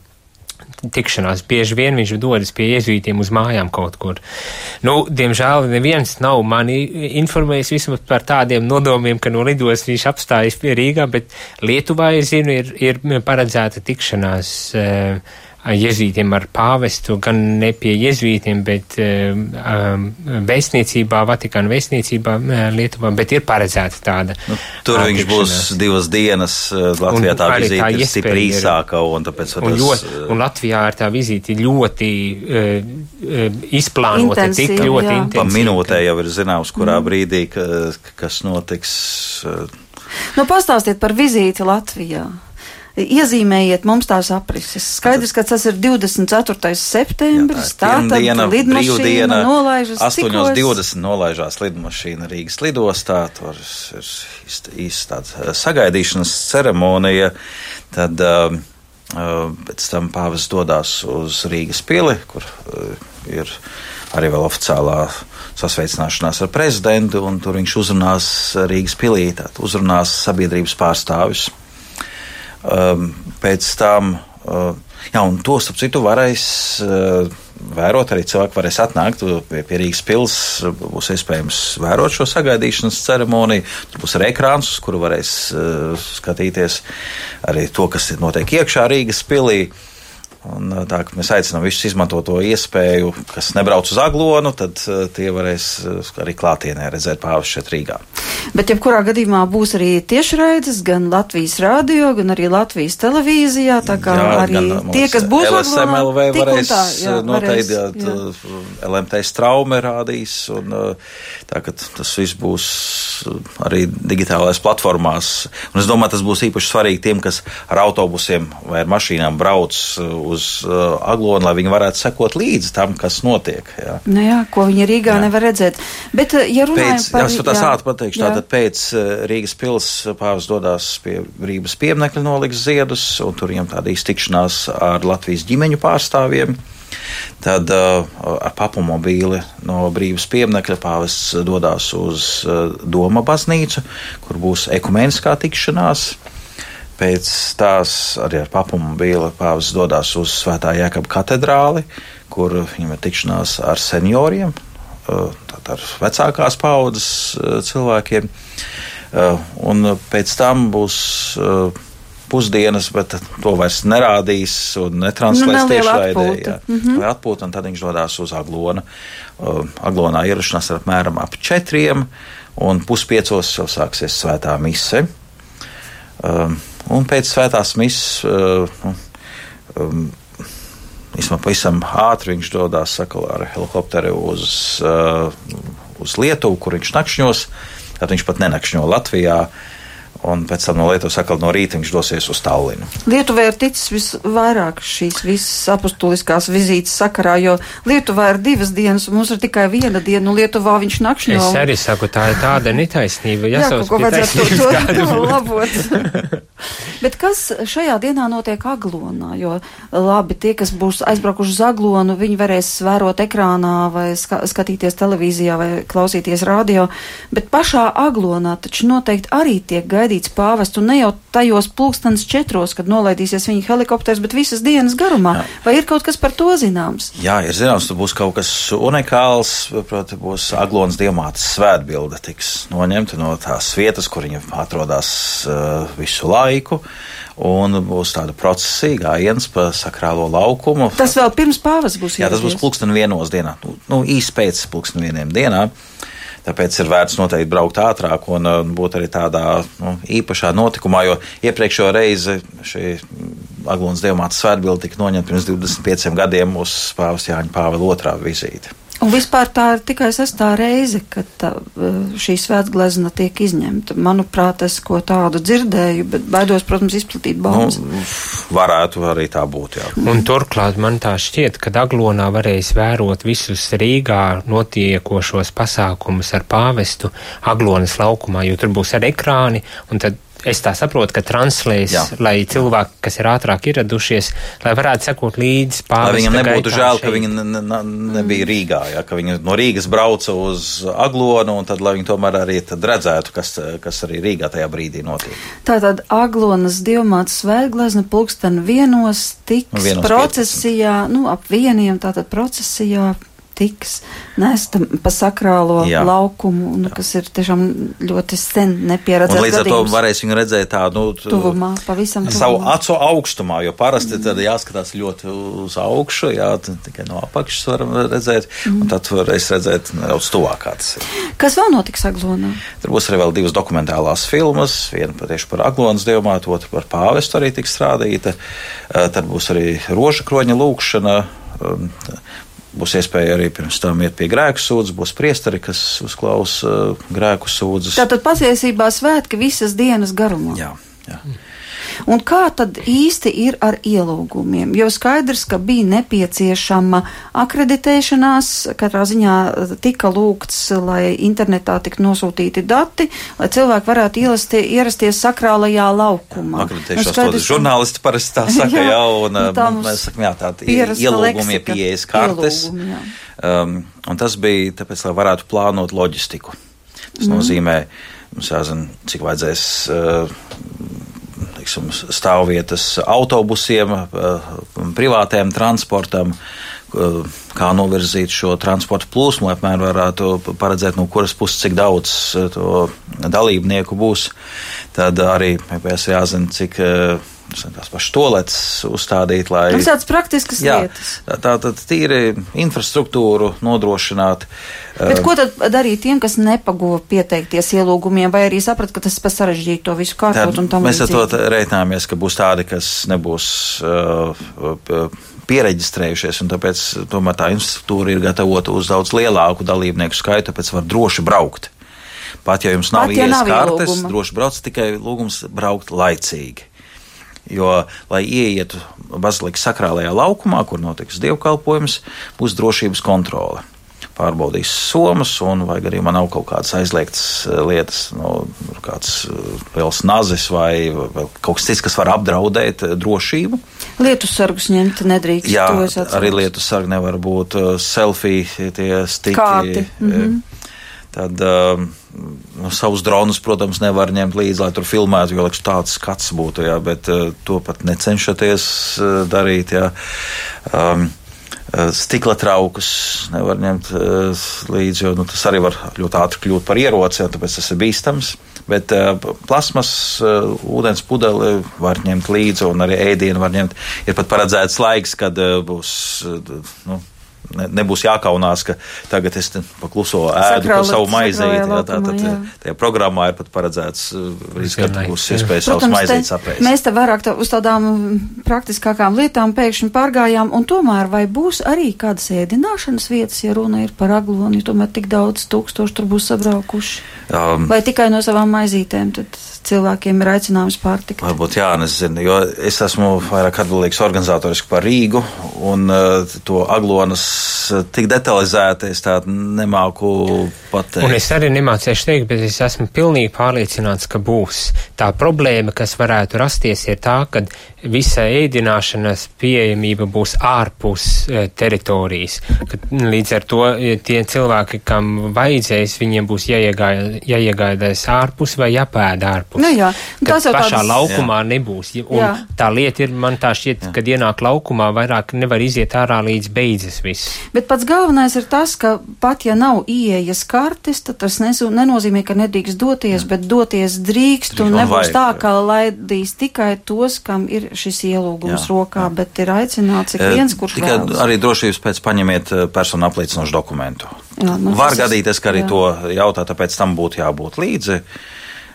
tikšanās. Bieži vien viņš dodas pie iezītiem uz mājām kaut kur. Nu, diemžēl neviens nav mani informējis vismaz par tādiem nodomiem, ka no lidos viņš apstājas pie Rīgā, bet Lietuvā, es zinu, ir, ir paredzēta tikšanās. Uh, jezītiem ar pāvestu, gan ne pie jezītiem, bet um, vēstniecībā, Vatikāna vēstniecībā Lietuvā, bet ir paredzēta tāda. Nu, tur viņš būs divas dienas, Latvijā un tā vizīte ir stipri īsāka, un tāpēc un, tas, ļoti, un Latvijā ir tā vizīte ļoti uh, izplānota, Intensiv, tik ļoti jā. intensīva. Pa minūtē jau ir zināms, kurā mm. brīdī, ka, kas notiks. Nu, pastāstiet par vizīti Latvijā iezīmējiet mums tās aprises. Skaidrs, ka tas ir 24. septembris, Jā, tā, tad lidmašīna nolaižas. 8.20 nolaižās lidmašīna Rīgas lidostā, tur ir īsti tāda sagaidīšanas ceremonija, tad uh, pēc tam pāvis dodās uz Rīgas pili, kur uh, ir arī vēl oficiālā sasveicināšanās ar prezidentu, un tur viņš uzrunās Rīgas pilī, tātad uzrunās sabiedrības pārstāvis. Um, pēc tam, uh, jā, un to starp citu varēs uh, vērot arī cilvēki, varēs atnākt pie, pie Rīgas pils, būs iespējams vērot šo sagaidīšanas ceremoniju. Tur būs arī ekrāns, uz kuru varēs uh, skatīties arī to, kas notiek iekšā Rīgas pilī. Un, tā, mēs aicinām visus izmantot to iespēju, kas nebrauc uz Aglonu, tad tie varēs arī klātienē redzēt pāvis šeit Rīgā. Bet, ja kurā gadījumā būs arī tiešraides, gan Latvijas rādio, gan arī Latvijas televīzijā, tā kā jā, arī tie, kas būs LSMLV varēs tā, jā, noteikti, varēs, jā. LMT straume rādīs, un tā, ka tas viss būs arī digitālais platformās. Un es domāju, tas būs īpaši svarīgi tiem, kas ar autobusiem vai ar mašīnām brauc uz Aglonu, lai viņi varētu sekot līdzi tam, kas notiek. Jā, nu jā ko viņi Rīgā jā. nevar redzēt. Bet, ja runājam Pēc, par... Jā, tā ātri pateikšu, tā Tātad pēc eh, Rīgas pils pāvis dodas pie Rīgas pieminekļa noliks ziedus, un tur viņam tāda iztikšanās ar Latvijas ģimeņu pārstāvjiem. Tad uh, ar papamobīli no brīvības pieminekļa pāvests dodas uz uh, Doma baznīcu, kur būs ekumeniskā tikšanās. Pēc tās arī ar papamobīli pāvests dodas uz Svētā Jēkaba katedrāli, kur viņam ir tikšanās ar senioriem, ar vecākās paudzes cilvēkiem. Un pēc tam būs pusdienas, bet to vairs nerādīs un netranslēs nu, tiešraidē. Jā, mm -hmm. vai atpūta, un tad viņš dodas uz Aglonu. Aglonā ierašanās ir apmēram ap četriem, un puspiecos jau sāksies svētā mise. Un pēc svētās mises Īsumā pavisam ātri viņš dodas ar helikopteru uz, uh, uz Lietuvu, kur viņš nakšņos. Tad viņš pat nenakšņo Latvijā. Uh, un pēc tam no Lietuvas atkal no rīta viņš dosies uz Tallinu. Lietuvai ir ticis visvairāk šīs visas apustuliskās vizītes sakarā, jo Lietuvā ir divas dienas, un mums ir tikai viena diena, un Lietuvā viņš nakšņo. Es arī saku, tā ir tāda netaisnība. Jā, kaut ko vajadzētu to, to labot. Bet kas šajā dienā notiek Aglonā? Jo labi, tie, kas būs aizbraukuši uz Aglonu, viņi varēs vērot ekrānā vai ska skatīties televīzijā vai klausīties radio, bet pašā Aglonā taču noteikti arī tiek gaidīts gaidīts pāvests, un ne jau tajos pulkstens četros, kad nolaidīsies viņa helikopters, bet visas dienas garumā. Jā. Vai ir kaut kas par to zināms? Jā, ir zināms, tur būs kaut kas unikāls, proti, būs Aglons diamāts svētbilde tiks noņemta no tās vietas, kur viņa atrodas uh, visu laiku un būs tāda procesija, gājiens pa sakrālo laukumu. Tas vēl pirms pāvas būs. Jā, tas būs pulksten vienos dienā, nu, nu īsti pēc pulksten vieniem dienā. Tāpēc ir vērts noteikti braukt ātrāk un uh, būt arī tādā nu, īpašā notikumā, jo iepriekšējo reizi šī Aglons Dievmātes svētbilde tika noņemta pirms 25 gadiem uz Pāvesta Jāņa Pāvila otrā vizīte. Un vispār tā ir tikai sestā reize, kad tā, eh, šī svētglezna tiek izņemta. Manuprāt, es ko tādu dzirdēju, bet baidos, protams, izplatīt baumas. Nu, varētu arī tā būt, jā. Un turklāt man tā šķiet, ka Aglonā varēs vērot visus Rīgā notiekošos pasākumus ar pāvestu Aglonas laukumā, jo tur būs ar ekrāni, un tad es tā saprotu, ka translēs, Jā. lai cilvēki, kas ir ātrāk ieradušies, lai varētu sekot līdzi pāri. Lai viņam nebūtu žēl, šeit. ka viņi ne, ne, nebija Rīgā, ja, ka viņi no Rīgas brauca uz Aglonu, un tad, lai viņi tomēr arī redzētu, kas, kas arī Rīgā tajā brīdī notiek. Tātad Aglonas dievmāts svētglezna pulksten vienos tiks vienos procesijā, 15. nu, ap vieniem, tātad procesijā tiks nesta pa sakrālo Jā. laukumu, nu, kas ir tiešām ļoti sen nepieredzēts. Līdz ar to varēs viņu redzēt tādu nu, tuvumā, pavisam tuvumā. Savu acu augstumā, jo parasti mm. tad jāskatās ļoti uz augšu, jā, tikai no apakšas varam redzēt, mm. un tad varēs redzēt nedaudz tuvāk kā tas ir. Kas vēl notiks Aglonā? Tur būs arī vēl divas dokumentālās filmas, viena tieši par Aglonas dievmātu, otra par pāvestu arī tiks strādīta. Tad būs arī roža kroņa lūkšana Būs iespēja arī pirms tam iet pie grēku sūdzes, būs priesteri, kas uzklausa uh, grēku sūdzes. Tātad patiesībā svētki visas dienas garumā. Jā, jā. Un kā tad īsti ir ar ielūgumiem? Jo skaidrs, ka bija nepieciešama akreditēšanās, katrā ziņā tika lūgts, lai internetā tik nosūtīti dati, lai cilvēki varētu ielastie, ierasties sakrālajā laukumā. Akreditēšanās nu, skaidrs, žurnālisti parasti tā saka, jā, jā un nu, tā mēs sakam, jā, tādi ielūgumi, pieejas kartes. Ielūgumi, um, un tas bija tāpēc, lai varētu plānot loģistiku. Tas mm. nozīmē, mums jāzina, cik vajadzēs uh, teiksim, stāvvietas autobusiem, eh, privātiem transportam, eh, kā novirzīt šo transporta plūsmu, apmēram varētu paredzēt, no kuras puses cik daudz eh, to dalībnieku būs. Tad arī mēs jāzina, cik tās pašas toaletes uzstādīt, lai. Tas tāds praktisks jā, lietas. Tā, tad tīri infrastruktūru nodrošināt. Bet ko tad darīt tiem, kas nepaguva pieteikties ielūgumiem, vai arī saprat, ka tas ir sarežģīti to visu kārtot un tam Mēs ar līdzīgi? to reiķināmies, ka būs tādi, kas nebūs uh, pieregistrējušies, un tāpēc tomēr tā infrastruktūra ir gatavota uz daudz lielāku dalībnieku skaitu, tāpēc var droši braukt. Pat ja jums nav Pat, ja kartes, droši brauc tikai lūgums braukt laicīgi. Jo, lai ieietu bazilikas sakrālajā laukumā, kur notiks dievkalpojums, būs drošības kontrole. Pārbaudīs somas, un vai arī man nav kaut kādas aizliegtas eh, lietas, nu, kāds eh, liels nazis vai vēl kaut kas cits, kas var apdraudēt eh, drošību. Lietu sargus ņemt nedrīkst. Jā, arī lietu sargi nevar būt selfie, tie stiki. Kāti, mhm. Tad uh, nu, savus dronus, protams, nevar ņemt līdzi, lai tur filmētu, jo liekas, tāds skats būtu, jā, bet uh, to pat necenšaties uh, darīt. Jā. Um, Stikla traukus nevar ņemt uh, līdzi, jo nu, tas arī var ļoti ātri kļūt par ieroci, jā, tāpēc tas ir bīstams. Bet uh, plasmas, uh, ūdens pudeli var ņemt līdzi, un arī ēdienu var ņemt. Ir pat paredzēts laiks, kad uh, būs. Uh, nu, Nebūs jākaunās, ka tagad es pakluso ēdu par savu maizīti. Jā, tā, tad, jā. tajā programmā ir pat paredzēts, uh, brīdis, kad Vienlaikus, būs iespēja savus maizītes te, apēst. mēs te vairāk tā, uz tādām praktiskākām lietām pēkšņi pārgājām, un tomēr vai būs arī kādas ēdināšanas vietas, ja runa ir par aglonu, jo tomēr tik daudz tūkstoši tur būs sabraukuši? Um, Vai tikai no savām maizītēm tad cilvēkiem ir aicinājums pārtikt? Varbūt jā, nezinu, jo es esmu vairāk atbildīgs organizatoriski par Rīgu, un uh, to aglonas uh, tik detalizēti es tādu nemāku pateikt. Un es arī nemācīšu teikt, bet es esmu pilnīgi pārliecināts, ka būs. Tā problēma, kas varētu rasties, ir tā, ka visa ēdināšanas pieejamība būs ārpus e, teritorijas. Kad, līdz ar to e, tie cilvēki, kam vajadzēs, viņiem būs jāiegāj- jāiegādājas ārpus vai jāpēd ārpus. Nu jā, Kad tas jau pašā tāds- laukumā jā. nebūs. Un Jā. tā lieta ir, man tā šķiet, kad ienāk laukumā, vairāk nevar iziet ārā līdz beidzas viss. Bet pats galvenais ir tas, ka pat ja nav ieejas kartes, tad tas nesu, nenozīmē, ka nedrīkst doties, bet doties drīkst un Un nebūs vajag, tā, jā. ka laidīs tikai tos, kam ir šis ielūgums Jā, rokā, bet ir aicināts ik Eh, viens, kurš Tikai vēlas. arī drošības pēc paņemiet eh, personu apliecinošu dokumentu. Jā, nu, Var gadīties, ka arī jā. to jautā, tāpēc tam būtu jābūt līdzi.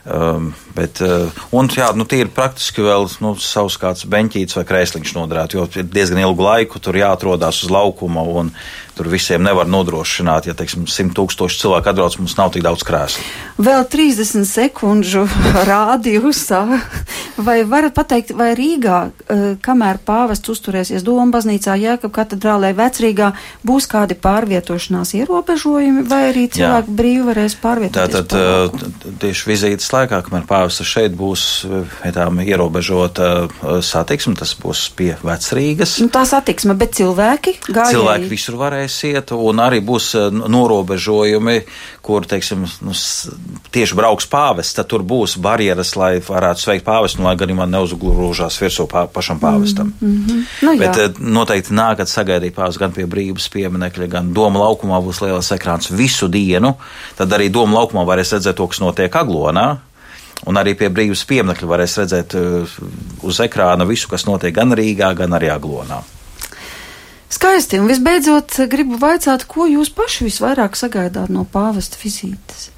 Um, bet, uh, un, jā, nu, tie ir praktiski vēl nu, savs kāds beņķīts vai krēsliņš nodarēt, jo diezgan ilgu laiku tur jāatrodās uz laukuma, un tur visiem nevar nodrošināt, ja, teiksim, simt tūkstoši cilvēku atbrauc, mums nav tik daudz krēslu. Vēl 30 sekundžu rādījusā. Vai varat pateikt, vai Rīgā, eh, kamēr pāvests uzturēsies Doma baznīcā, Jēkab katedrālē, Vecrīgā, būs kādi pārvietošanās ierobežojumi, vai arī cilvēki brīvi varēs pārvietoties? Tātad t- tieši vizītes laikā, kamēr pāvests šeit būs, uh, ir tām ierobežota satiksme, tas būs pie Vecrīgas. Nu, tā satiksme, bet cilvēki gājēji. Cilvēki visur varēs iet, un arī būs uh, norobežojumi, kur, teiksim, nu, tieši brauks pāvests, tad tur būs barjeras, lai varētu sveikt pāvestu, un lai gadījumā neuzglužās virsū pā, pašam pāvestam. Mm -hmm. Nu, Bet jā. uh, noteikti nākat sagaidīt pāvestu gan pie brīvības pieminekļa, gan Doma laukumā būs lielais ekrāns visu dienu. Tad arī Doma laukumā varēs redzēt to, kas notiek Aglonā. Un arī pie brīvības pieminekļa varēs redzēt uh, uz ekrāna visu, kas notiek gan Rīgā, gan arī Aglonā. Skaisti, un visbeidzot gribu vaicāt, ko jūs paši visvairāk sagaidāt no pāvesta vizītes?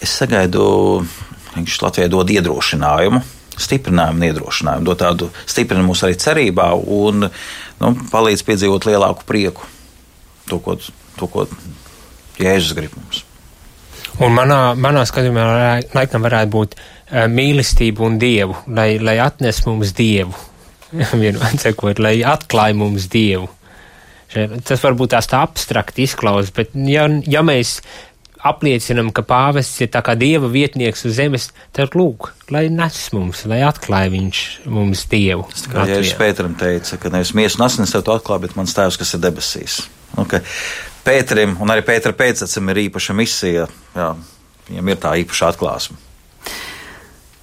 Es sagaidu, viņš Latvijai dod iedrošinājumu, stiprinājumu, un iedrošinājumu, dod tādu stiprinu mūs arī cerībā un nu, palīdz piedzīvot lielāku prieku. To, ko, to, ko Jēzus grib mums. Un manā, manā skatījumā lai- laikam varētu būt uh, mīlestība un dievu, lai, lai atnes mums dievu. Vienmēr sakot, lai atklāj mums dievu. Tas varbūt tās tā abstrakti izklausās, bet ja, ja mēs apliecinam, ka pāvests ir tā kā dieva vietnieks uz zemes, tad lūk, lai nes mums, lai atklāj viņš mums dievu. Kā Jēzus. Pēteram teica, ka nevis miesa un asins tev to atklāja, bet mans tēvs, kas ir debesīs. Un, ka Pēterim un arī Pētera pēctecim ir īpaša misija, jā, viņam ir tā īpaša atklāsme.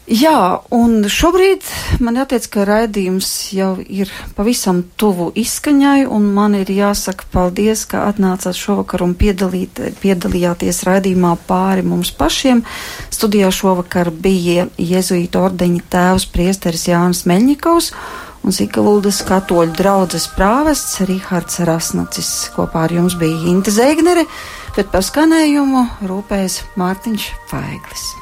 Jā, un šobrīd man jāteic, ka raidījums jau ir pavisam tuvu izskaņai, un man ir jāsaka paldies, ka atnācāt šovakar un piedalīt, piedalījāties raidījumā pāri mums pašiem. Studijā šovakar bija Jēzuīta ordeņa tēvs priesteris Jānis Meļņikovs un Zikavuldas katoļu draudzes prāvests Rihards Rasnacis. Kopā ar jums bija Inte Zeignere, bet par skanējumu rūpējas Mārtiņš Faiglis.